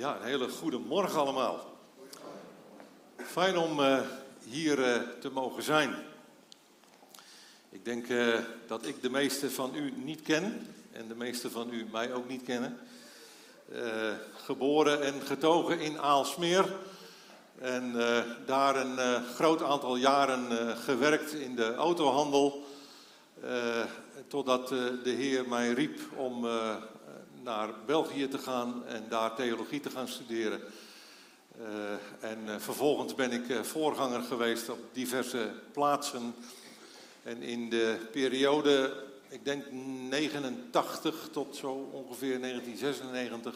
Ja, een hele goede morgen allemaal. Fijn om uh, hier uh, te mogen zijn. Ik denk uh, dat ik de meeste van u niet ken en de meeste van u mij ook niet kennen. geboren en getogen in Aalsmeer en daar een groot aantal jaren gewerkt in de autohandel. totdat de Heer mij riep om naar België te gaan en daar theologie te gaan studeren. Uh, en uh, vervolgens ben ik uh, voorganger geweest op diverse plaatsen. En in de periode, ik denk 89 tot zo ongeveer 1996,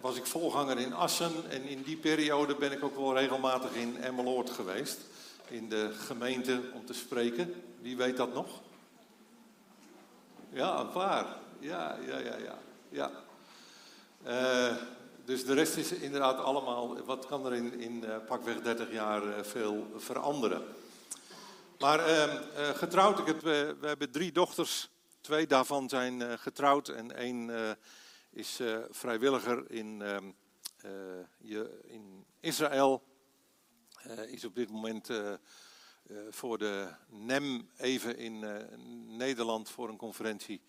was ik voorganger in Assen. En in die periode ben ik ook wel regelmatig in Emmeloord geweest. In de gemeente om te spreken. Wie weet dat nog? Ja, een paar. Ja, ja, ja, ja. ja. Uh, dus de rest is inderdaad allemaal, wat kan er in, in uh, pakweg 30 jaar uh, veel veranderen. Maar ehm, getrouwd, ik we hebben drie dochters. Twee daarvan zijn getrouwd en één is vrijwilliger in, ehm, je, in Israël. is op dit moment voor de NEM even in Nederland voor een conferentie.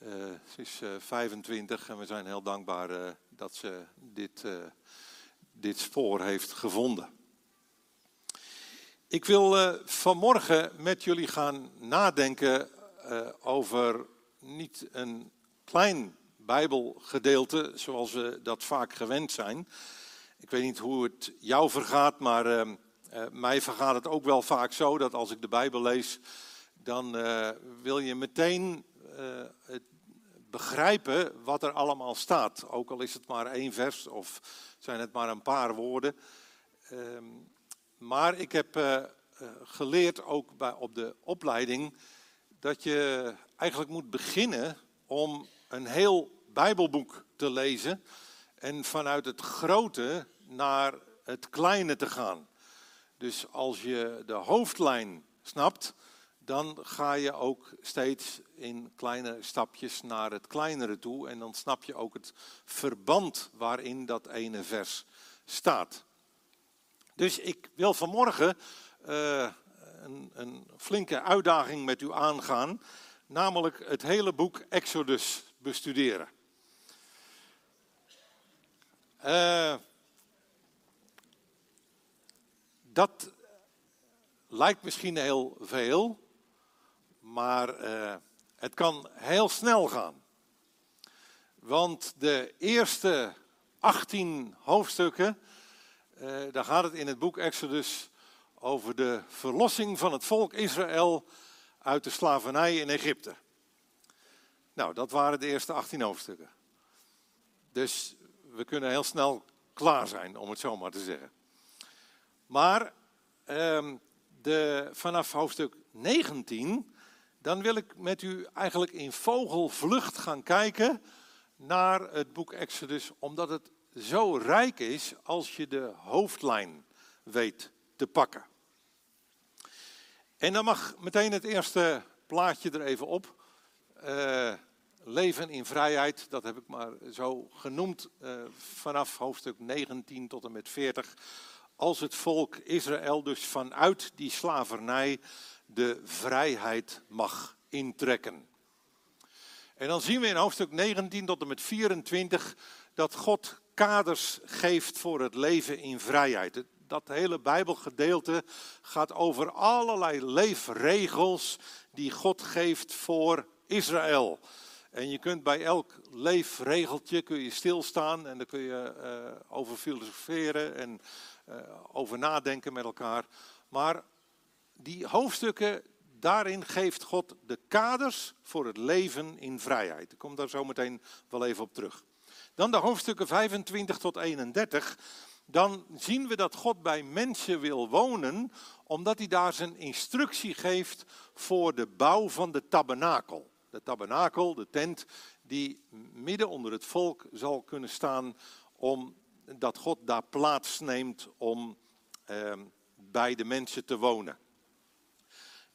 Ze is uh, eh, 25 en we zijn heel dankbaar uh, dat ze dit, dit spoor heeft gevonden. Ik wil vanmorgen met jullie gaan nadenken over niet een klein Bijbelgedeelte zoals we dat vaak gewend zijn. Ik weet niet hoe het jou vergaat, maar mij vergaat het ook wel vaak zo dat als ik de Bijbel lees, dan wil je meteen het begrijpen wat er allemaal staat. Ook al is het maar één vers of zijn het maar een paar woorden. Um, maar ik heb uh, geleerd, ook bij, op de opleiding, dat je eigenlijk moet beginnen om een heel Bijbelboek te lezen. En vanuit het grote naar het kleine te gaan. Dus als je de hoofdlijn snapt, dan ga je ook steeds in kleine stapjes naar het kleinere toe. En dan snap je ook het verband waarin dat ene vers staat. Dus ik wil vanmorgen uh, een, een, flinke uitdaging met u aangaan. Namelijk het hele boek Exodus bestuderen. Uh, dat lijkt misschien heel veel. Maar uh, het kan heel snel gaan. Want de eerste 18 hoofdstukken, uh, daar gaat het in het boek Exodus over de verlossing van het volk Israël uit de slavernij in Egypte. Nou, dat waren de eerste 18 hoofdstukken. Dus we kunnen heel snel klaar zijn, om het zo maar te zeggen. Maar uh, de, vanaf hoofdstuk 19 dan wil ik met u eigenlijk in vogelvlucht gaan kijken naar het boek Exodus, omdat het zo rijk is als je de hoofdlijn weet te pakken. En dan mag meteen het eerste plaatje er even op. Uh, leven in vrijheid, dat heb ik maar zo genoemd uh, vanaf hoofdstuk 19 tot en met 40. Als het volk Israël dus vanuit die slavernij de vrijheid mag intrekken. En dan zien we in hoofdstuk 19 tot en met 24 dat God kaders geeft voor het leven in vrijheid. Dat hele Bijbelgedeelte gaat over allerlei leefregels die God geeft voor Israël. En je kunt bij elk leefregeltje kun je stilstaan en daar kun je uh, over filosoferen en uh, over nadenken met elkaar. Maar die hoofdstukken, daarin geeft God de kaders voor het leven in vrijheid. Ik kom daar zo meteen wel even op terug. Dan de hoofdstukken 25 tot 31. Dan zien we dat God bij mensen wil wonen, omdat hij daar zijn instructie geeft voor de bouw van de tabernakel. De tabernakel, de tent, die midden onder het volk zal kunnen staan, omdat God daar plaats neemt om eh, bij de mensen te wonen.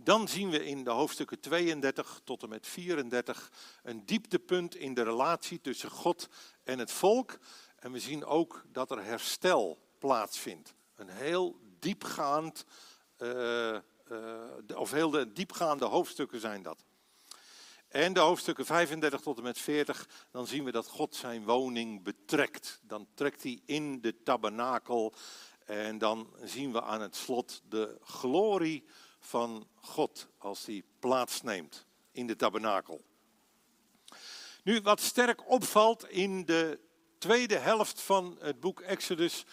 Dan zien we in de hoofdstukken 32 tot en met 34 een dieptepunt in de relatie tussen God en het volk. En we zien ook dat er herstel plaatsvindt. Een heel diepgaand, uh, of heel de diepgaande hoofdstukken zijn dat. En de hoofdstukken 35 tot en met 40, dan zien we dat God zijn woning betrekt. Dan trekt hij in de tabernakel en dan zien we aan het slot de glorie van God als hij plaatsneemt in de tabernakel. Nu, wat sterk opvalt in de tweede helft van het boek Exodus,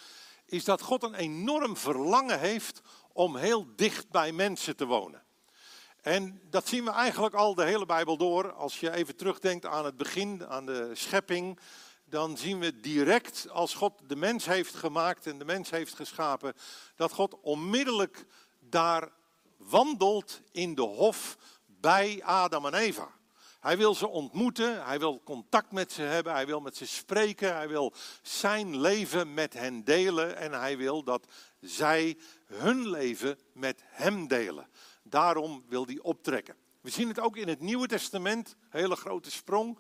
is dat God een enorm verlangen heeft om heel dicht bij mensen te wonen. En dat zien we eigenlijk al de hele Bijbel door. Als je even terugdenkt aan het begin, aan de schepping, dan zien we direct als God de mens heeft gemaakt en de mens heeft geschapen, dat God onmiddellijk daar wandelt in de hof bij Adam en Eva. Hij wil ze ontmoeten, hij wil contact met ze hebben, hij wil met ze spreken, hij wil zijn leven met hen delen en hij wil dat zij hun leven met hem delen. Daarom wil hij optrekken. We zien het ook in het Nieuwe Testament, hele grote sprong,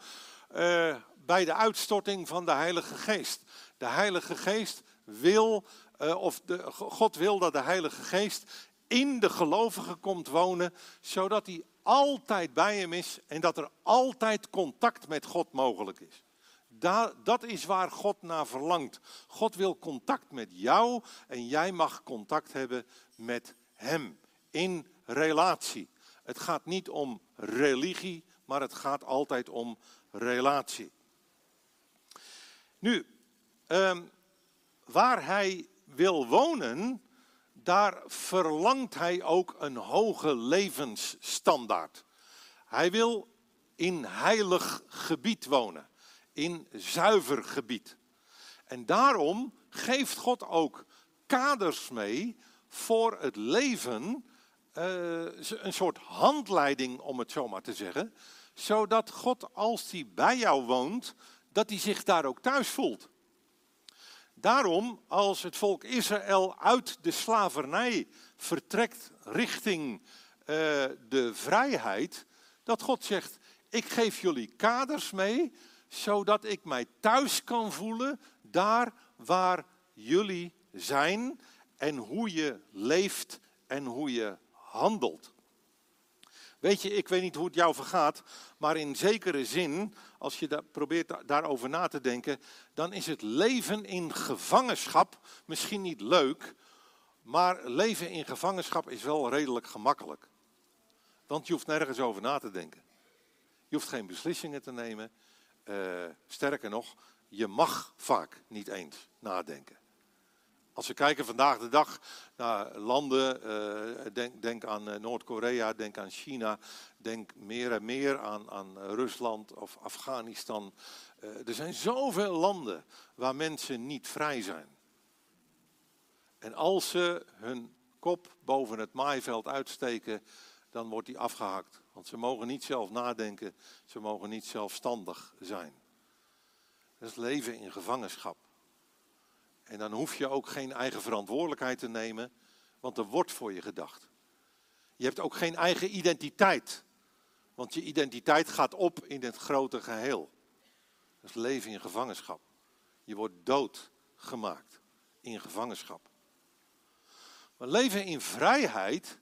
uh, bij de uitstorting van de Heilige Geest. De Heilige Geest wil, uh, of de, God wil dat de Heilige Geest in de gelovige komt wonen, zodat hij altijd bij hem is en dat er altijd contact met God mogelijk is. dat is waar God naar verlangt. God wil contact met jou en jij mag contact hebben met Hem in relatie. Het gaat niet om religie, maar het gaat altijd om relatie. Nu, ehm, waar hij wil wonen, daar verlangt hij ook een hoge levensstandaard. Hij wil in heilig gebied wonen, in zuiver gebied. En daarom geeft God ook kaders mee voor het leven, uh, een soort handleiding om het zo maar te zeggen, zodat God als hij bij jou woont, dat hij zich daar ook thuis voelt. Daarom, als het volk Israël uit de slavernij vertrekt richting uh, de vrijheid, dat God zegt: Ik geef jullie kaders mee, zodat ik mij thuis kan voelen daar waar jullie zijn en hoe je leeft en hoe je handelt. Weet je, ik weet niet hoe het jou vergaat, maar in zekere zin, als je daar probeert daarover na te denken, dan is het leven in gevangenschap misschien niet leuk, maar leven in gevangenschap is wel redelijk gemakkelijk. Want je hoeft nergens over na te denken. Je hoeft geen beslissingen te nemen. Uh, sterker nog, je mag vaak niet eens nadenken. Als we kijken vandaag de dag naar landen, uh, denk, denk, aan eh, Noord-Korea, denk aan China, denk meer en meer aan, aan Rusland of Afghanistan. Uh, er zijn zoveel landen waar mensen niet vrij zijn. En als ze hun kop boven het maaiveld uitsteken, dan wordt die afgehakt. Want ze mogen niet zelf nadenken, ze mogen niet zelfstandig zijn. Dat is leven in gevangenschap. En dan hoef je ook geen eigen verantwoordelijkheid te nemen, want er wordt voor je gedacht. Je hebt ook geen eigen identiteit, want je identiteit gaat op in het grote geheel. Dat is leven in gevangenschap. Je wordt doodgemaakt in gevangenschap. Maar leven in vrijheid,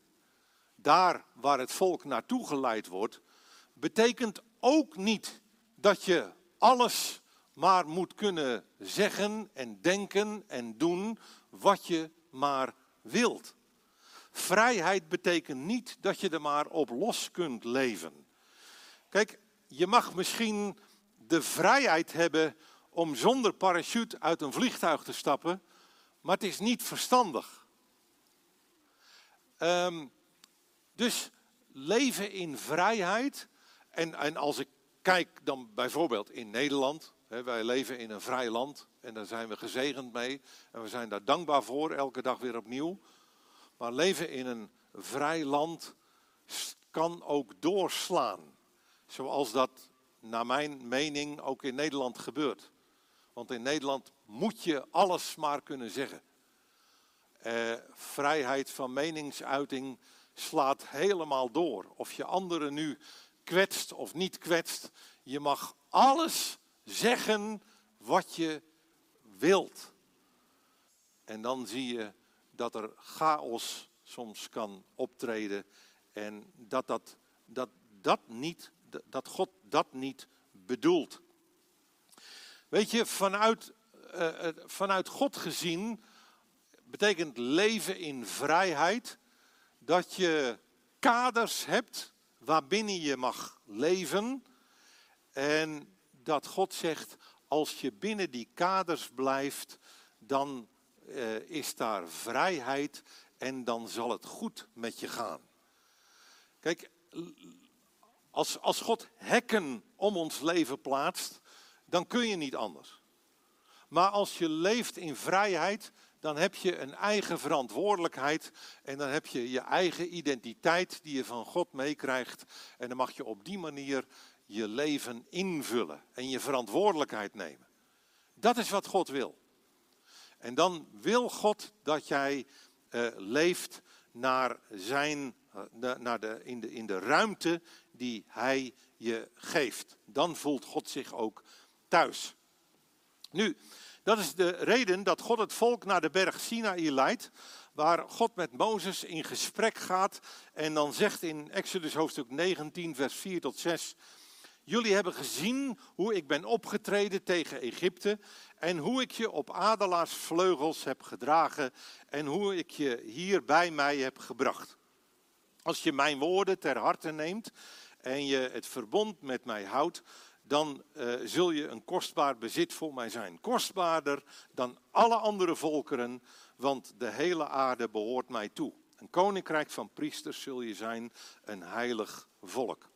daar waar het volk naartoe geleid wordt, betekent ook niet dat je alles maar moet kunnen zeggen en denken en doen wat je maar wilt. Vrijheid betekent niet dat je er maar op los kunt leven. Kijk, je mag misschien de vrijheid hebben om zonder parachute uit een vliegtuig te stappen, maar het is niet verstandig. Um, dus leven in vrijheid. En, en als ik kijk dan bijvoorbeeld in Nederland, wij leven in een vrij land en daar zijn we gezegend mee. En we zijn daar dankbaar voor, elke dag weer opnieuw. Maar leven in een vrij land kan ook doorslaan. Zoals dat, naar mijn mening, ook in Nederland gebeurt. Want in Nederland moet je alles maar kunnen zeggen. Eh, vrijheid van meningsuiting slaat helemaal door. Of je anderen nu kwetst of niet kwetst. Je mag alles zeggen wat je wilt. En dan zie je dat er chaos soms kan optreden en dat, dat, dat, dat, niet, dat God dat niet bedoelt. Weet je, vanuit, uh, vanuit God gezien betekent leven in vrijheid dat je kaders hebt waarbinnen je mag leven. En dat God zegt, als je binnen die kaders blijft, dan uh, is daar vrijheid en dan zal het goed met je gaan. Kijk, als, als God hekken om ons leven plaatst, dan kun je niet anders. Maar als je leeft in vrijheid, dan heb je een eigen verantwoordelijkheid en dan heb je je eigen identiteit die je van God meekrijgt. En dan mag je op die manier je leven invullen en je verantwoordelijkheid nemen. Dat is wat God wil. En dan wil God dat jij uh, leeft naar zijn, uh, naar de, in, de, in de ruimte die Hij je geeft. Dan voelt God zich ook thuis. Nu, dat is de reden dat God het volk naar de berg Sinaï leidt, waar God met Mozes in gesprek gaat en dan zegt in Exodus hoofdstuk 19, vers 4 tot 6, Jullie hebben gezien hoe ik ben opgetreden tegen Egypte en hoe ik je op adelaarsvleugels heb gedragen en hoe ik je hier bij mij heb gebracht. Als je mijn woorden ter harte neemt en je het verbond met mij houdt, dan uh, zul je een kostbaar bezit voor mij zijn. Kostbaarder dan alle andere volkeren, want de hele aarde behoort mij toe. Een koninkrijk van priesters zul je zijn, een heilig volk.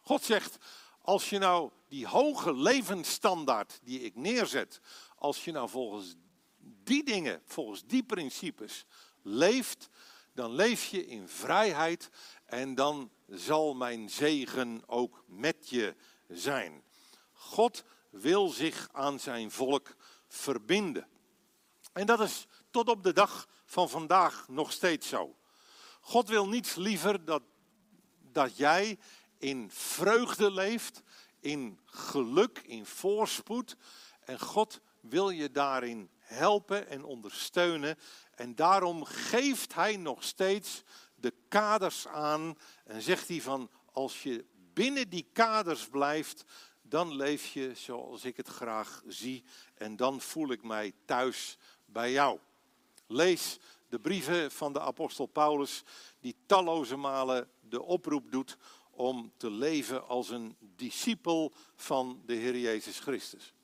God zegt, als je nou die hoge levensstandaard die ik neerzet, als je nou volgens die dingen, volgens die principes leeft, dan leef je in vrijheid en dan zal mijn zegen ook met je zijn. God wil zich aan zijn volk verbinden. En dat is tot op de dag van vandaag nog steeds zo. God wil niets liever dat, dat jij in vreugde leeft, in geluk, in voorspoed. En God wil je daarin helpen en ondersteunen. En daarom geeft Hij nog steeds de kaders aan en zegt hij van als je binnen die kaders blijft, dan leef je zoals ik het graag zie en dan voel ik mij thuis bij jou. Lees de brieven van de apostel Paulus, die talloze malen de oproep doet om te leven als een discipel van de Heer Jezus Christus.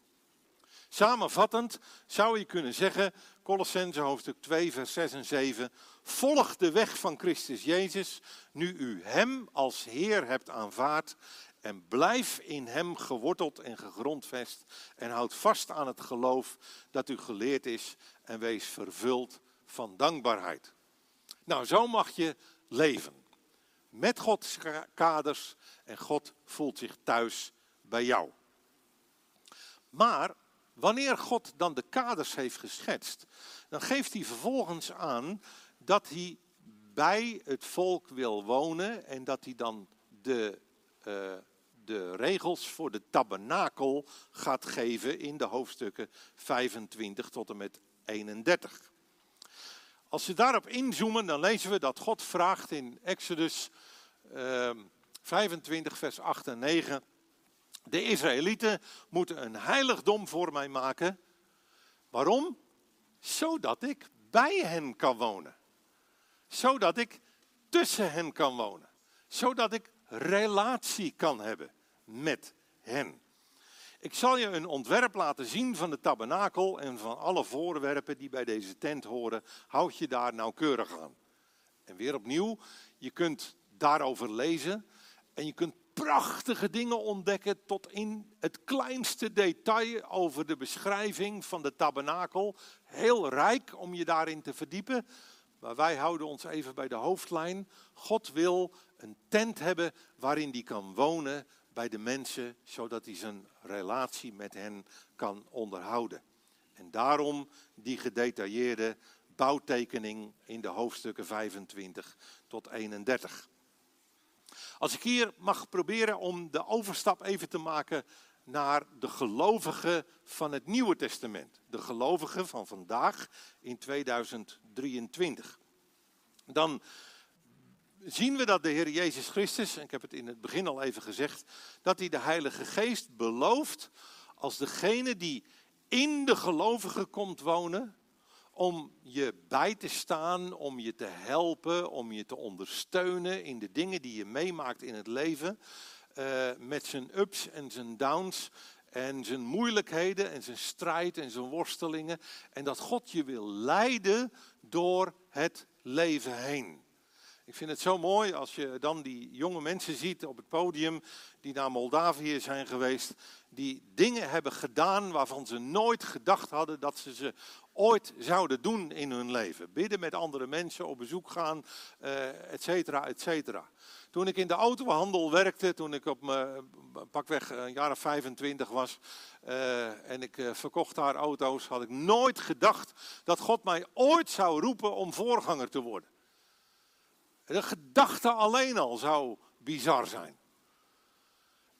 Samenvattend zou je kunnen zeggen, Colossense hoofdstuk 2, vers 6 en 7, volg de weg van Christus Jezus, nu u Hem als Heer hebt aanvaard en blijf in Hem geworteld en gegrondvest en houd vast aan het geloof dat u geleerd is en wees vervuld van dankbaarheid. Nou, zo mag je leven. Met Gods kaders en God voelt zich thuis bij jou. Maar wanneer God dan de kaders heeft geschetst, dan geeft hij vervolgens aan dat hij bij het volk wil wonen en dat hij dan de, uh, de regels voor de tabernakel gaat geven in de hoofdstukken 25 tot en met 31. Als we daarop inzoomen, dan lezen we dat God vraagt in Exodus uh, 25, vers 8 en 9. De Israëlieten moeten een heiligdom voor mij maken. Waarom? Zodat ik bij hen kan wonen. Zodat ik tussen hen kan wonen. Zodat ik relatie kan hebben met hen. Ik zal je een ontwerp laten zien van de tabernakel en van alle voorwerpen die bij deze tent horen. Houd je daar nauwkeurig aan. En weer opnieuw, je kunt daarover lezen en je kunt prachtige dingen ontdekken tot in het kleinste detail over de beschrijving van de tabernakel. Heel rijk om je daarin te verdiepen. Maar wij houden ons even bij de hoofdlijn. God wil een tent hebben waarin hij kan wonen bij de mensen, zodat hij zijn relatie met hen kan onderhouden. En daarom die gedetailleerde bouwtekening in de hoofdstukken 25 tot 31. Als ik hier mag proberen om de overstap even te maken naar de gelovigen van het Nieuwe Testament. De gelovigen van vandaag in 2023. Dan zien we dat de Heer Jezus Christus, en ik heb het in het begin al even gezegd, dat hij de Heilige Geest belooft als degene die in de gelovigen komt wonen, om je bij te staan, om je te helpen, om je te ondersteunen in de dingen die je meemaakt in het leven. Uh, met zijn ups en zijn downs en zijn moeilijkheden en zijn strijd en zijn worstelingen. En dat God je wil leiden door het leven heen. Ik vind het zo mooi als je dan die jonge mensen ziet op het podium die naar Moldavië zijn geweest, die dingen hebben gedaan waarvan ze nooit gedacht hadden dat ze ze ooit zouden doen in hun leven. Bidden met andere mensen, op bezoek gaan, uh, et cetera, et cetera. Toen ik in de autohandel werkte, toen ik op mijn pakweg een jaar of 25 was uh, en ik verkocht daar auto's, had ik nooit gedacht dat God mij ooit zou roepen om voorganger te worden. De gedachte alleen al zou bizar zijn.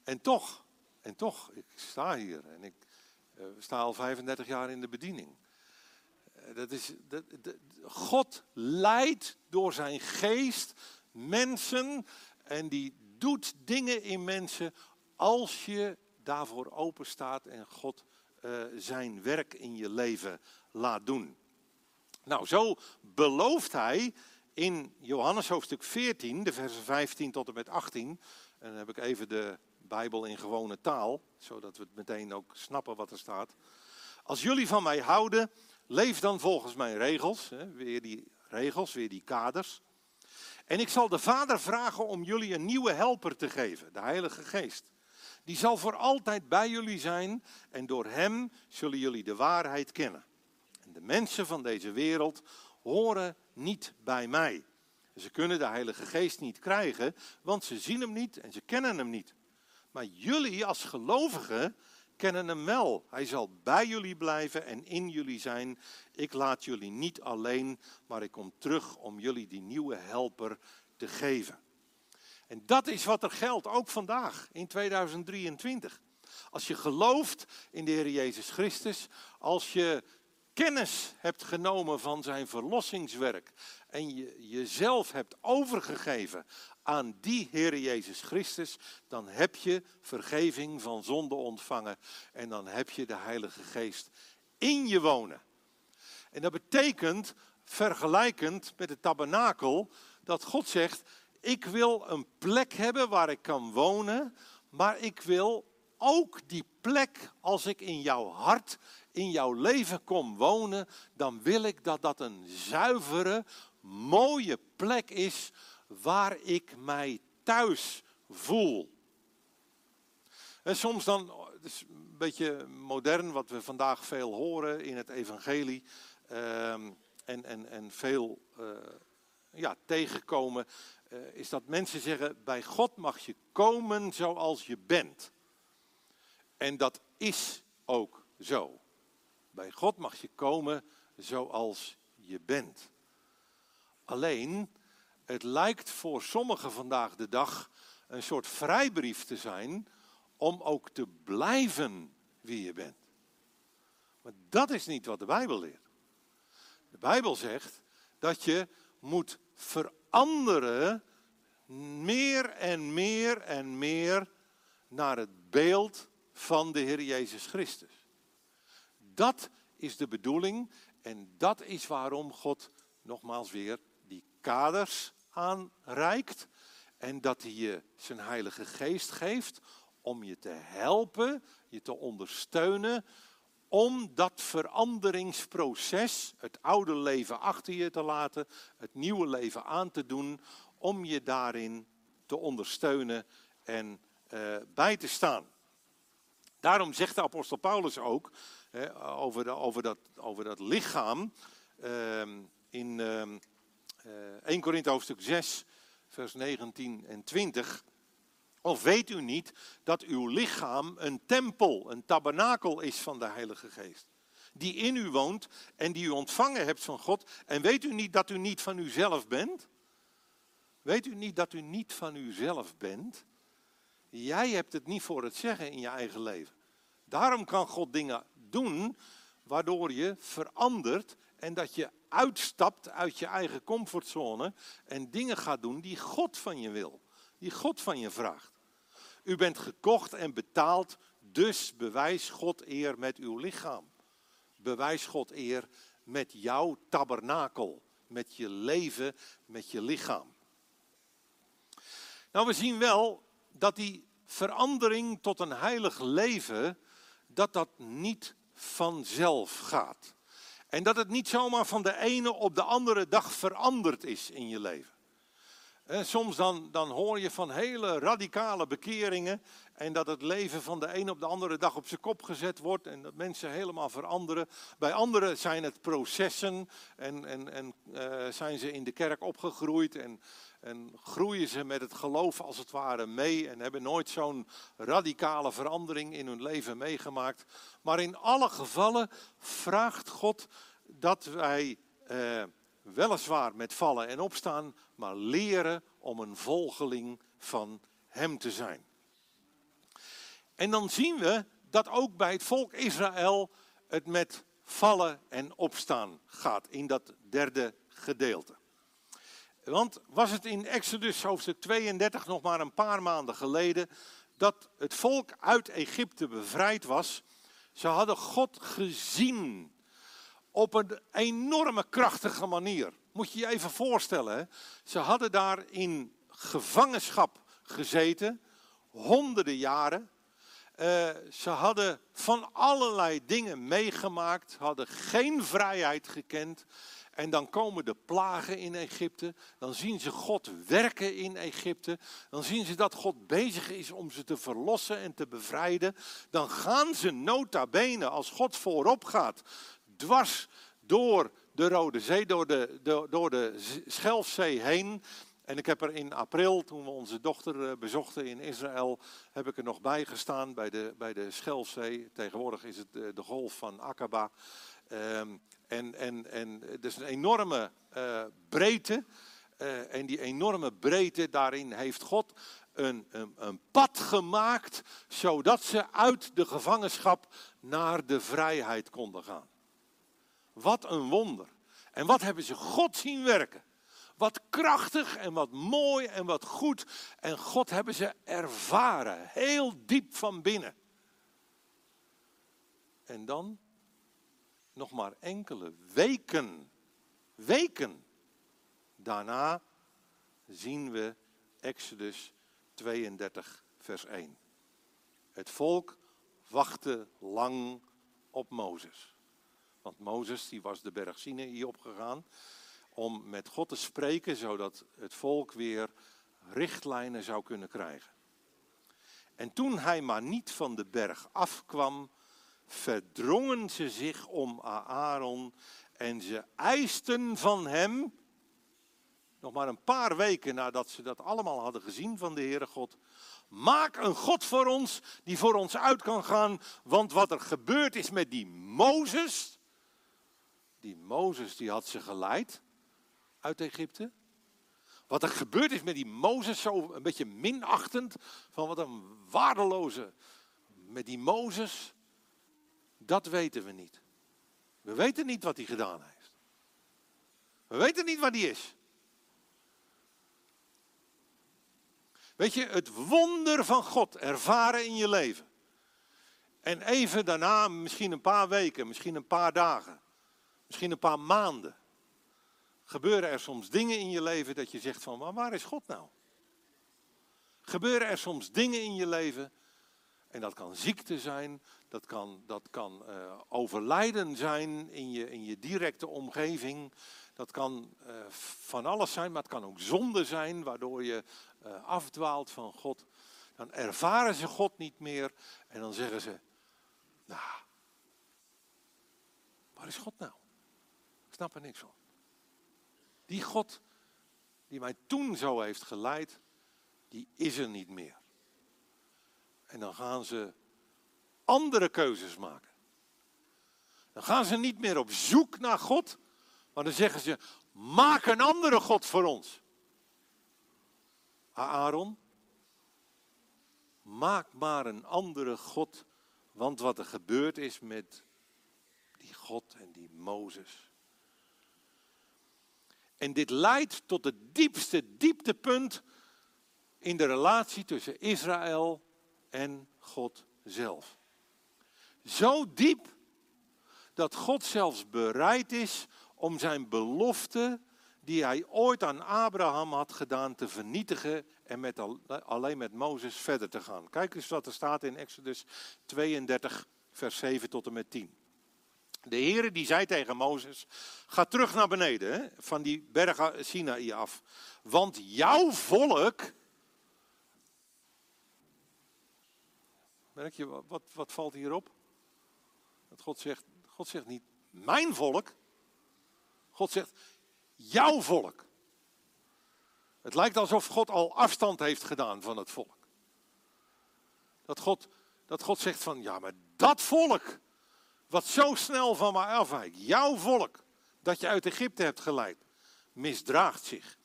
En toch, en toch, ik sta hier en ik uh, sta al 35 jaar in de bediening. Uh, dat is, dat, God leidt door zijn geest mensen en die doet dingen in mensen als je daarvoor open staat en God uh, zijn werk in je leven laat doen. Nou, zo belooft hij in Johannes hoofdstuk 14, de versen 15 tot en met 18. En dan heb ik even de Bijbel in gewone taal, zodat we het meteen ook snappen wat er staat. Als jullie van mij houden, leef dan volgens mijn regels. Hè, weer die regels, weer die kaders. En ik zal de Vader vragen om jullie een nieuwe helper te geven, de Heilige Geest. Die zal voor altijd bij jullie zijn en door Hem zullen jullie de waarheid kennen. En de mensen van deze wereld horen niet bij mij. Ze kunnen de Heilige Geest niet krijgen, want ze zien hem niet en ze kennen hem niet. Maar jullie als gelovigen kennen hem wel. Hij zal bij jullie blijven en in jullie zijn. Ik laat jullie niet alleen, maar ik kom terug om jullie die nieuwe helper te geven. En dat is wat er geldt, ook vandaag in 2023. Als je gelooft in de Heer Jezus Christus, als je kennis hebt genomen van zijn verlossingswerk en je jezelf hebt overgegeven aan die Heer Jezus Christus, dan heb je vergeving van zonde ontvangen en dan heb je de Heilige Geest in je wonen. En dat betekent, vergelijkend met het tabernakel, dat God zegt, ik wil een plek hebben waar ik kan wonen, maar ik wil ook die plek, als ik in jouw hart, in jouw leven kom wonen, dan wil ik dat dat een zuivere, mooie plek is waar ik mij thuis voel. En soms dan, het is een beetje modern wat we vandaag veel horen in het evangelie uh, en, en, en veel uh, ja, tegenkomen, uh, is dat mensen zeggen, bij God mag je komen zoals je bent. En dat is ook zo. Bij God mag je komen zoals je bent. Alleen, het lijkt voor sommigen vandaag de dag een soort vrijbrief te zijn om ook te blijven wie je bent. Maar dat is niet wat de Bijbel leert. De Bijbel zegt dat je moet veranderen meer en meer en meer naar het beeld van de Heer Jezus Christus. Dat is de bedoeling en dat is waarom God nogmaals weer die kaders aanreikt en dat hij je zijn Heilige Geest geeft om je te helpen, je te ondersteunen, om dat veranderingsproces, het oude leven achter je te laten, het nieuwe leven aan te doen, om je daarin te ondersteunen en uh, bij te staan. Daarom zegt de apostel Paulus ook over, de, over, dat, over dat lichaam uh, in uh, 1 Korinthe hoofdstuk 6, vers 19 en 20. Of weet u niet dat uw lichaam een tempel, een tabernakel is van de Heilige Geest? Die in u woont en die u ontvangen hebt van God. En weet u niet dat u niet van uzelf bent? Weet u niet dat u niet van uzelf bent? Jij hebt het niet voor het zeggen in je eigen leven. Daarom kan God dingen doen waardoor je verandert en dat je uitstapt uit je eigen comfortzone en dingen gaat doen die God van je wil, die God van je vraagt. U bent gekocht en betaald, dus bewijs God eer met uw lichaam. Bewijs God eer met jouw tabernakel, met je leven, met je lichaam. Nou, we zien wel dat die verandering tot een heilig leven, dat dat niet vanzelf gaat. En dat het niet zomaar van de ene op de andere dag veranderd is in je leven. Soms dan, dan hoor je van hele radicale bekeringen en dat het leven van de een op de andere dag op zijn kop gezet wordt en dat mensen helemaal veranderen. Bij anderen zijn het processen en, en, en uh, zijn ze in de kerk opgegroeid en, en groeien ze met het geloof als het ware mee en hebben nooit zo'n radicale verandering in hun leven meegemaakt. Maar in alle gevallen vraagt God dat wij eh, weliswaar met vallen en opstaan, maar leren om een volgeling van Hem te zijn. En dan zien we dat ook bij het volk Israël het met vallen en opstaan gaat in dat derde gedeelte. Want was het in Exodus hoofdstuk 32 nog maar een paar maanden geleden dat het volk uit Egypte bevrijd was. Ze hadden God gezien op een enorme krachtige manier. Moet je je even voorstellen. Hè? Ze hadden daar in gevangenschap gezeten, honderden jaren. Uh, ze hadden van allerlei dingen meegemaakt, hadden geen vrijheid gekend. En dan komen de plagen in Egypte. Dan zien ze God werken in Egypte. Dan zien ze dat God bezig is om ze te verlossen en te bevrijden. Dan gaan ze nota bene, als God voorop gaat, dwars door de Rode Zee, door de, door, door de Schelfzee heen. En ik heb er in april, toen we onze dochter eh, bezochten in Israël, heb ik er nog bij gestaan bij de, bij de Schelfzee. Tegenwoordig is het de, de golf van Aqaba. Um, en, en, en is een enorme uh, breedte. Uh, en die enorme breedte, daarin heeft God een, een, een, pad gemaakt, zodat ze uit de gevangenschap naar de vrijheid konden gaan. Wat een wonder. En wat hebben ze God zien werken. Wat krachtig en wat mooi en wat goed. En God hebben ze ervaren, heel diep van binnen. En dan nog maar enkele weken, weken daarna zien we Exodus 32, vers 1. Het volk wachtte lang op Mozes. Want Mozes die was de berg Sinaï opgegaan om met God te spreken, zodat het volk weer richtlijnen zou kunnen krijgen. En toen hij maar niet van de berg afkwam, verdrongen ze zich om Aaron en ze eisten van hem, nog maar een paar weken nadat ze dat allemaal hadden gezien van de Heere God, maak een God voor ons die voor ons uit kan gaan, want wat er gebeurd is met die Mozes, die Mozes die had ze geleid uit Egypte. Wat er gebeurd is met die Mozes, zo een beetje minachtend, van wat een waardeloze, met die Mozes, dat weten we niet. We weten niet wat hij gedaan heeft. We weten niet waar hij is. Weet je, het wonder van God ervaren in je leven. En even daarna, misschien een paar weken, misschien een paar dagen, misschien een paar maanden, gebeuren er soms dingen in je leven dat je zegt van, maar waar is God nou? Gebeuren er soms dingen in je leven, en dat kan ziekte zijn, dat kan, dat kan uh, overlijden zijn in je, in je directe omgeving. Dat kan uh, van alles zijn, maar het kan ook zonde zijn, waardoor je uh, afdwaalt van God. Dan ervaren ze God niet meer en dan zeggen ze, nou, waar is God nou? Ik snap er niks van. Die God die mij toen zo heeft geleid, die is er niet meer. En dan gaan ze andere keuzes maken. Dan gaan ze niet meer op zoek naar God, maar dan zeggen ze: maak een andere God voor ons. Aaron, maak maar een andere God Want wat er gebeurd is met die God en die Mozes. En dit leidt tot het diepste dieptepunt in de relatie tussen Israël en God zelf. Zo diep dat God zelfs bereid is om zijn belofte die hij ooit aan Abraham had gedaan te vernietigen en met alleen met Mozes verder te gaan. Kijk eens wat er staat in Exodus 32, vers 7 tot en met 10. De Heere die zei tegen Mozes, ga terug naar beneden, van die berg Sinaï af. Want jouw volk, merk je, wat, wat valt hierop? God zegt, God zegt niet mijn volk, God zegt jouw volk. Het lijkt alsof God al afstand heeft gedaan van het volk. Dat God, dat God zegt van, ja, maar dat volk, wat zo snel van mij afwijkt, jouw volk, dat je uit Egypte hebt geleid, misdraagt zich.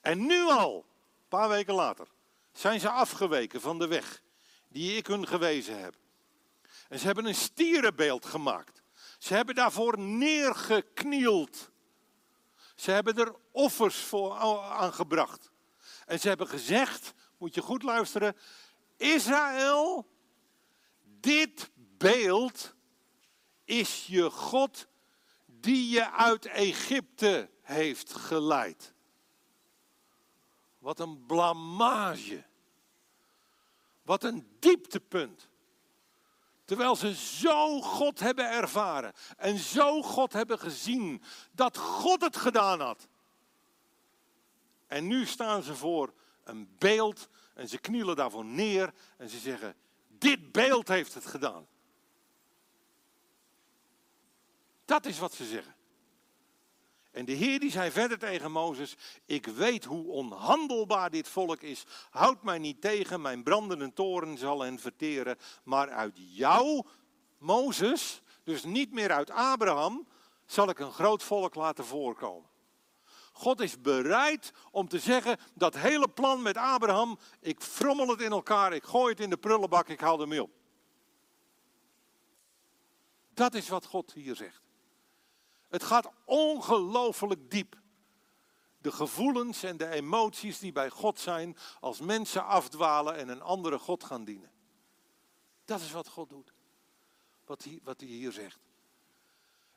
En nu al, een paar weken later, zijn ze afgeweken van de weg die ik hun gewezen heb. En ze hebben een stierenbeeld gemaakt. Ze hebben daarvoor neergeknield. Ze hebben er offers voor aangebracht. En ze hebben gezegd, moet je goed luisteren, Israël, dit beeld is je God die je uit Egypte heeft geleid. Wat een blamage. Wat een dieptepunt. Terwijl ze zo God hebben ervaren en zo God hebben gezien dat God het gedaan had. En nu staan ze voor een beeld en ze knielen daarvoor neer en ze zeggen, dit beeld heeft het gedaan. Dat is wat ze zeggen. En de Heer die zei verder tegen Mozes, ik weet hoe onhandelbaar dit volk is. Houd mij niet tegen, mijn brandende toren zal hen verteren. Maar uit jou, Mozes, dus niet meer uit Abraham, zal ik een groot volk laten voorkomen. God is bereid om te zeggen, dat hele plan met Abraham, ik frommel het in elkaar, ik gooi het in de prullenbak, ik haal ermee op. Dat is wat God hier zegt. Het gaat ongelooflijk diep. De gevoelens en de emoties die bij God zijn als mensen afdwalen en een andere God gaan dienen. Dat is wat God doet. Wat hij, wat hij hier zegt.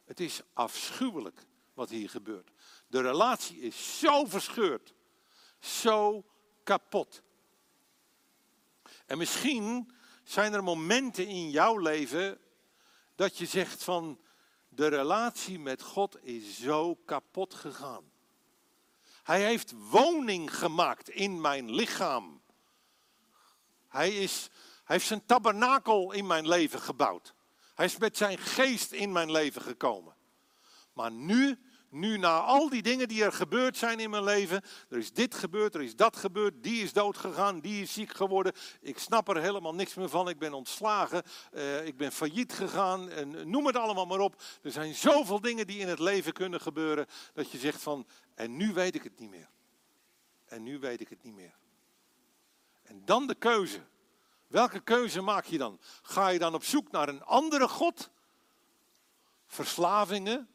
Het is afschuwelijk wat hier gebeurt. De relatie is zo verscheurd. Zo kapot. En misschien zijn er momenten in jouw leven dat je zegt van de relatie met God is zo kapot gegaan. Hij heeft woning gemaakt in mijn lichaam. Hij, is, hij heeft zijn tabernakel in mijn leven gebouwd. Hij is met zijn geest in mijn leven gekomen. Maar nu nu na al die dingen die er gebeurd zijn in mijn leven, er is dit gebeurd, er is dat gebeurd, die is dood gegaan, die is ziek geworden. Ik snap er helemaal niks meer van. Ik ben ontslagen, uh, ik ben failliet gegaan, en noem het allemaal maar op. Er zijn zoveel dingen die in het leven kunnen gebeuren dat je zegt van, en nu weet ik het niet meer. En nu weet ik het niet meer. En dan de keuze. Welke keuze maak je dan? Ga je dan op zoek naar een andere God? Verslavingen,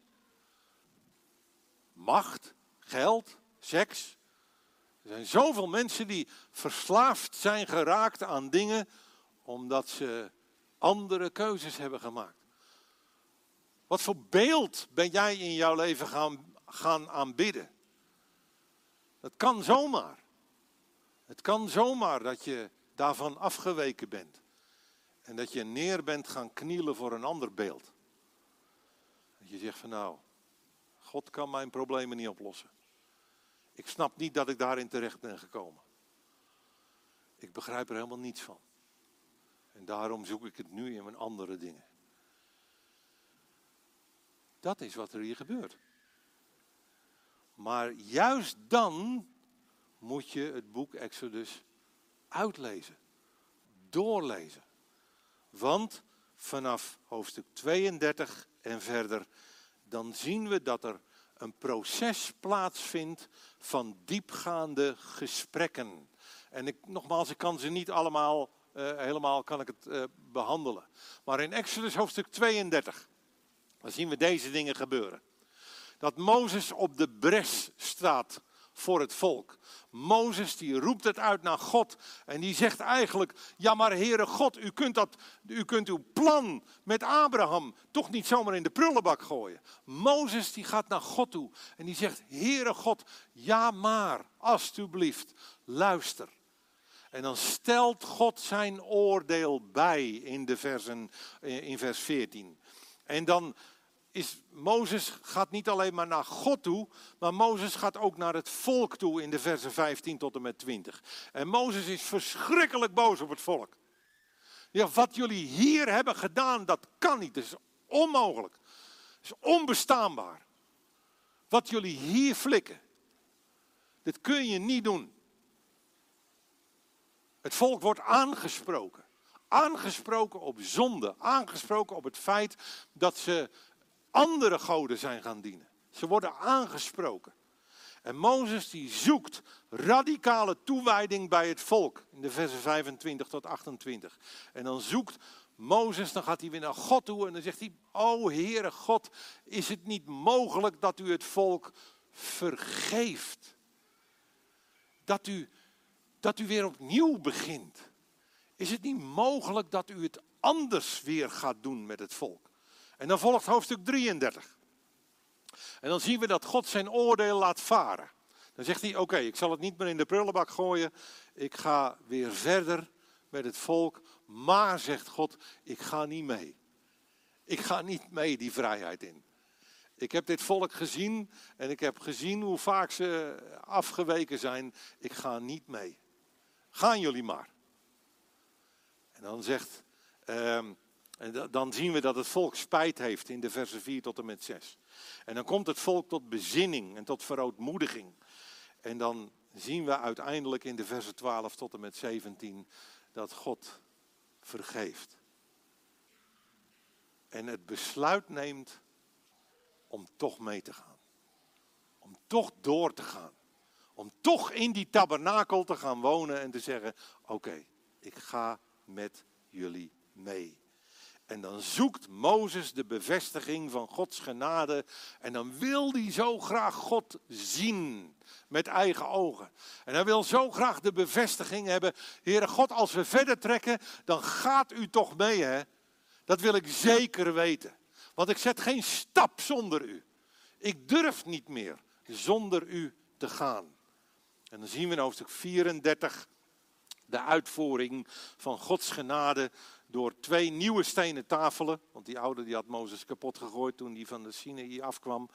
macht, geld, seks. Er zijn zoveel mensen die verslaafd zijn geraakt aan dingen omdat ze andere keuzes hebben gemaakt. Wat voor beeld ben jij in jouw leven gaan, gaan aanbidden? Dat kan zomaar. Het kan zomaar dat je daarvan afgeweken bent. En dat je neer bent gaan knielen voor een ander beeld. Dat je zegt van nou, God kan mijn problemen niet oplossen. Ik snap niet dat ik daarin terecht ben gekomen. Ik begrijp er helemaal niets van. En daarom zoek ik het nu in mijn andere dingen. Dat is wat er hier gebeurt. Maar juist dan moet je het boek Exodus uitlezen, doorlezen. Want vanaf hoofdstuk 32 en verder dan zien we dat er een proces plaatsvindt van diepgaande gesprekken. En ik, nogmaals, ik kan ze niet allemaal eh, helemaal kan ik het eh, behandelen. Maar in Exodus hoofdstuk 32, dan zien we deze dingen gebeuren. Dat Mozes op de bres staat voor het volk. Mozes die roept het uit naar God en die zegt eigenlijk, ja maar Heere God, u kunt, dat, u kunt uw plan met Abraham toch niet zomaar in de prullenbak gooien. Mozes die gaat naar God toe en die zegt, Heere God, ja maar, alstublieft, luister. En dan stelt God zijn oordeel bij in, de versen, in vers 14. En dan is Mozes gaat niet alleen maar naar God toe, maar Mozes gaat ook naar het volk toe in de versen 15 tot en met 20. En Mozes is verschrikkelijk boos op het volk. Ja, wat jullie hier hebben gedaan, dat kan niet. Dat is onmogelijk. Dat is onbestaanbaar. Wat jullie hier flikken, dit kun je niet doen. Het volk wordt aangesproken. Aangesproken op zonde. Aangesproken op het feit dat ze andere goden zijn gaan dienen. Ze worden aangesproken. En Mozes die zoekt radicale toewijding bij het volk. In de versen 25 tot 28. En dan zoekt Mozes, dan gaat hij weer naar God toe en dan zegt hij: O Heere God, is het niet mogelijk dat u het volk vergeeft? Dat u, dat u weer opnieuw begint? Is het niet mogelijk dat u het anders weer gaat doen met het volk? En dan volgt hoofdstuk 33. En dan zien we dat God zijn oordeel laat varen. Dan zegt hij: Oké, ik zal het niet meer in de prullenbak gooien. Ik ga weer verder met het volk. Maar, zegt God, ik ga niet mee. Ik ga niet mee die vrijheid in. Ik heb dit volk gezien en ik heb gezien hoe vaak ze afgeweken zijn. Ik ga niet mee. Gaan jullie maar. En dan zegt. Uh, en dan zien we dat het volk spijt heeft in de versen 4 tot en met 6. En dan komt het volk tot bezinning en tot verootmoediging. En dan zien we uiteindelijk in de versen 12 tot en met 17 dat God vergeeft. En het besluit neemt om toch mee te gaan. Om toch door te gaan. Om toch in die tabernakel te gaan wonen en te zeggen: Oké, ik ga met jullie mee. En dan zoekt Mozes de bevestiging van Gods genade. En dan wil hij zo graag God zien met eigen ogen. En hij wil zo graag de bevestiging hebben. Heere God, als we verder trekken, dan gaat u toch mee, hè? Dat wil ik zeker weten. Want ik zet geen stap zonder u. Ik durf niet meer zonder u te gaan. En dan zien we in hoofdstuk 34 de uitvoering van Gods genade door twee nieuwe stenen tafelen. Want die oude die had Mozes kapot gegooid toen hij van de Sinaï afkwam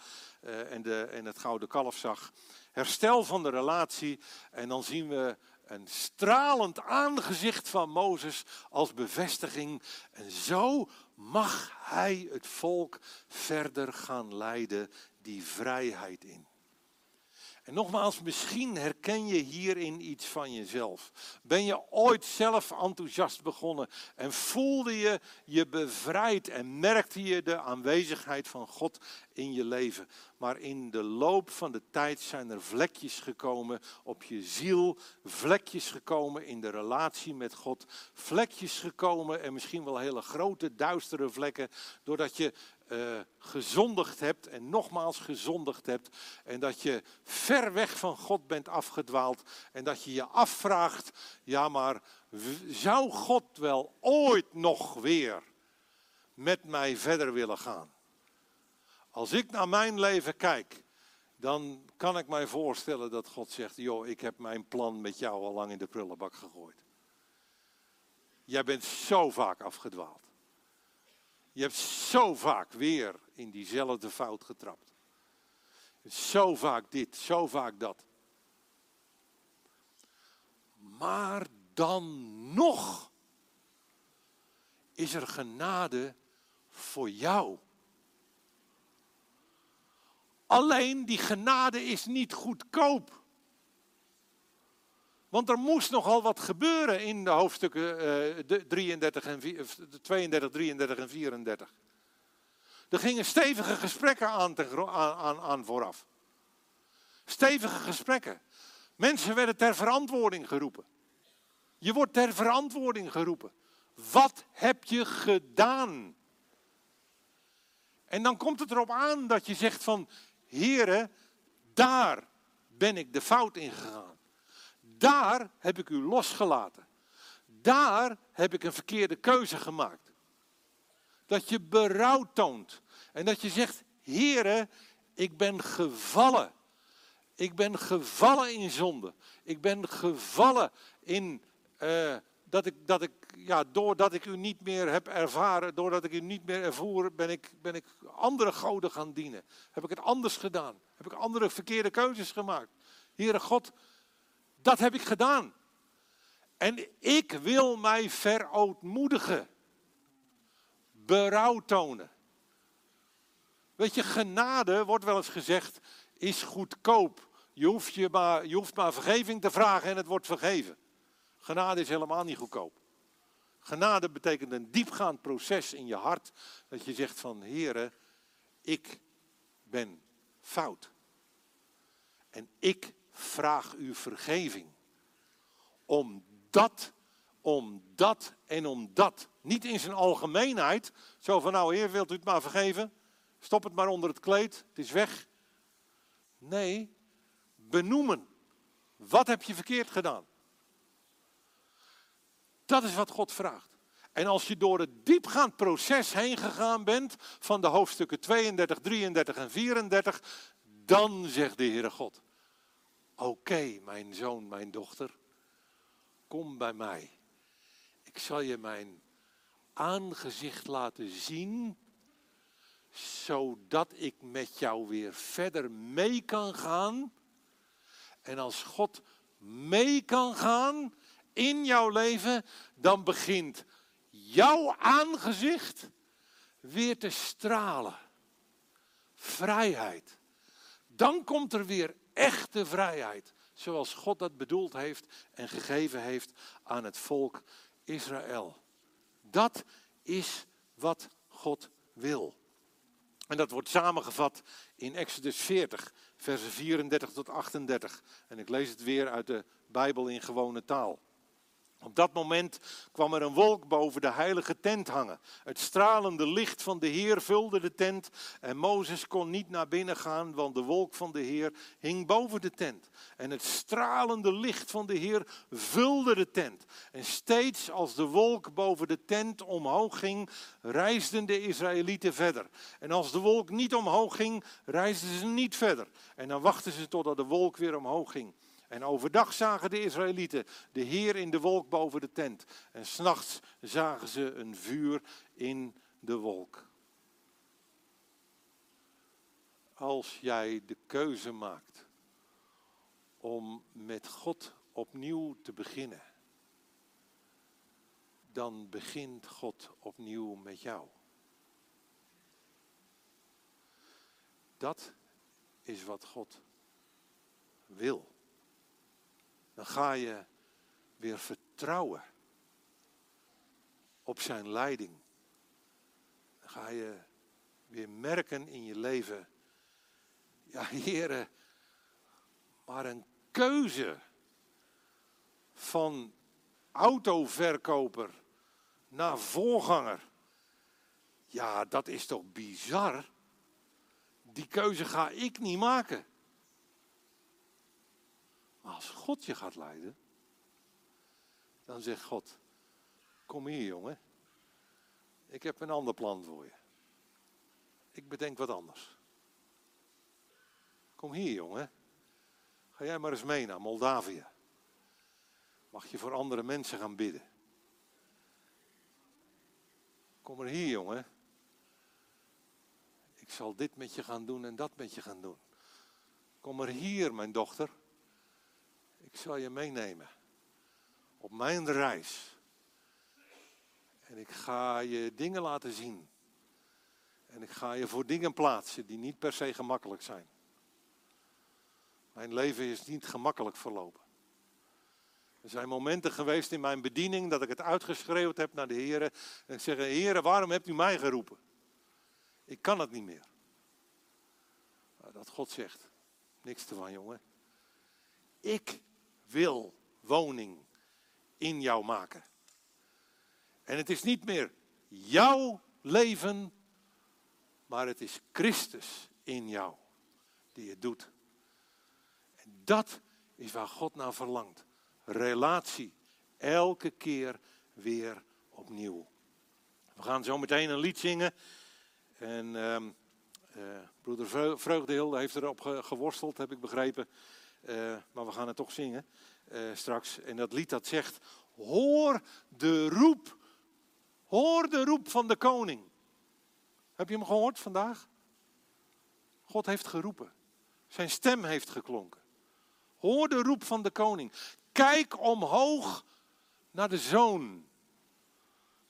uh, en, de, en het gouden kalf zag. Herstel van de relatie en dan zien we een stralend aangezicht van Mozes als bevestiging. En zo mag hij het volk verder gaan leiden die vrijheid in. En nogmaals, misschien herken je hierin iets van jezelf. Ben je ooit zelf enthousiast begonnen en voelde je je bevrijd en merkte je de aanwezigheid van God in je leven. Maar in de loop van de tijd zijn er vlekjes gekomen op je ziel, vlekjes gekomen in de relatie met God, vlekjes gekomen en misschien wel hele grote duistere vlekken, doordat je uh, gezondigd hebt en nogmaals gezondigd hebt. En dat je ver weg van God bent afgedwaald. En dat je je afvraagt, ja maar zou God wel ooit nog weer met mij verder willen gaan? Als ik naar mijn leven kijk, dan kan ik mij voorstellen dat God zegt, joh, ik heb mijn plan met jou al lang in de prullenbak gegooid. Jij bent zo vaak afgedwaald. Je hebt zo vaak weer in diezelfde fout getrapt. Zo vaak dit, zo vaak dat. Maar dan nog is er genade voor jou. Alleen die genade is niet goedkoop. Want er moest nogal wat gebeuren in de hoofdstukken 33 en 32, 33 en 34. Er gingen stevige gesprekken aan, aan, aan vooraf. Stevige gesprekken. Mensen werden ter verantwoording geroepen. Je wordt ter verantwoording geroepen. Wat heb je gedaan? En dan komt het erop aan dat je zegt van, heren, daar ben ik de fout in gegaan. Daar heb ik u losgelaten. Daar heb ik een verkeerde keuze gemaakt. Dat je berouw toont. En dat je zegt, heren, ik ben gevallen. Ik ben gevallen in zonde. Ik ben gevallen in uh, dat ik, dat ik, ja, doordat ik u niet meer heb ervaren, doordat ik u niet meer ervoer, ben ik, ben ik andere goden gaan dienen. Heb ik het anders gedaan? Heb ik andere verkeerde keuzes gemaakt? Heere God, dat heb ik gedaan. En ik wil mij verootmoedigen. Berouw tonen. Weet je, genade, wordt wel eens gezegd, is goedkoop. Je hoeft, je, maar, je hoeft maar vergeving te vragen en het wordt vergeven. Genade is helemaal niet goedkoop. Genade betekent een diepgaand proces in je hart. Dat je zegt van, Heere, ik ben fout. En ik vraag u vergeving. Om dat, om dat en om dat. Niet in zijn algemeenheid. Zo van, nou heer, wilt u het maar vergeven? Stop het maar onder het kleed, het is weg. Nee, benoemen. Wat heb je verkeerd gedaan? Dat is wat God vraagt. En als je door het diepgaand proces heen gegaan bent van de hoofdstukken 32, 33 en 34, dan zegt de Heere God, oké mijn zoon, mijn dochter, kom bij mij. Ik zal je mijn aangezicht laten zien, zodat ik met jou weer verder mee kan gaan. En als God mee kan gaan, in jouw leven, dan begint jouw aangezicht weer te stralen. Vrijheid. Dan komt er weer echte vrijheid, zoals God dat bedoeld heeft en gegeven heeft aan het volk Israël. Dat is wat God wil. En dat wordt samengevat in Exodus 40, versen 34 tot 38. En ik lees het weer uit de Bijbel in gewone taal. Op dat moment kwam er een wolk boven de heilige tent hangen. Het stralende licht van de Heer vulde de tent en Mozes kon niet naar binnen gaan, want de wolk van de Heer hing boven de tent. En het stralende licht van de Heer vulde de tent. En steeds als de wolk boven de tent omhoog ging, reisden de Israëlieten verder. En als de wolk niet omhoog ging, reisden ze niet verder. En dan wachten ze totdat de wolk weer omhoog ging. En overdag zagen de Israëlieten de Heer in de wolk boven de tent. En s'nachts zagen ze een vuur in de wolk. Als jij de keuze maakt om met God opnieuw te beginnen, dan begint God opnieuw met jou. Dat is wat God wil dan ga je weer vertrouwen op zijn leiding. Dan ga je weer merken in je leven, ja heren, maar een keuze van autoverkoper naar voorganger. Ja, dat is toch bizar? Die keuze ga ik niet maken. Als God je gaat leiden, dan zegt God, kom hier jongen, ik heb een ander plan voor je. Ik bedenk wat anders. Kom hier jongen, ga jij maar eens mee naar Moldavië. Mag je voor andere mensen gaan bidden. Kom maar hier jongen. Ik zal dit met je gaan doen en dat met je gaan doen. Kom maar hier, mijn dochter. Ik zal je meenemen op mijn reis. En ik ga je dingen laten zien. En ik ga je voor dingen plaatsen die niet per se gemakkelijk zijn. Mijn leven is niet gemakkelijk verlopen. Er zijn momenten geweest in mijn bediening dat ik het uitgeschreeuwd heb naar de heren. En ik zeg, heren, waarom hebt u mij geroepen? Ik kan het niet meer. Dat God zegt, niks ervan jongen. Ik wil woning in jou maken. En het is niet meer jouw leven, maar het is Christus in jou die het doet. En dat is waar God naar verlangt. Relatie, elke keer weer opnieuw. We gaan zo meteen een lied zingen. En uh, uh, broeder Vreugdehil heeft erop geworsteld, heb ik begrepen. Uh, maar we gaan het toch zingen uh, straks. En dat lied dat zegt, hoor de roep. Hoor de roep van de koning. Heb je hem gehoord vandaag? God heeft geroepen. Zijn stem heeft geklonken. Hoor de roep van de koning. Kijk omhoog naar de zoon.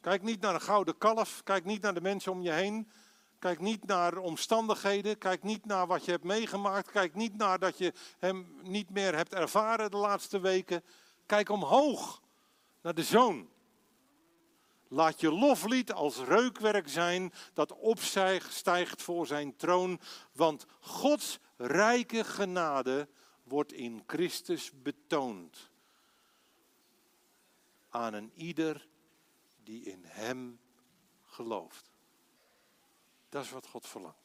Kijk niet naar een gouden kalf. Kijk niet naar de mensen om je heen. Kijk niet naar omstandigheden. Kijk niet naar wat je hebt meegemaakt. Kijk niet naar dat je hem niet meer hebt ervaren de laatste weken. Kijk omhoog naar de zoon. Laat je loflied als reukwerk zijn dat opstijgt voor zijn troon. Want Gods rijke genade wordt in Christus betoond. Aan een ieder die in Hem gelooft. Dat is wat God verlangt.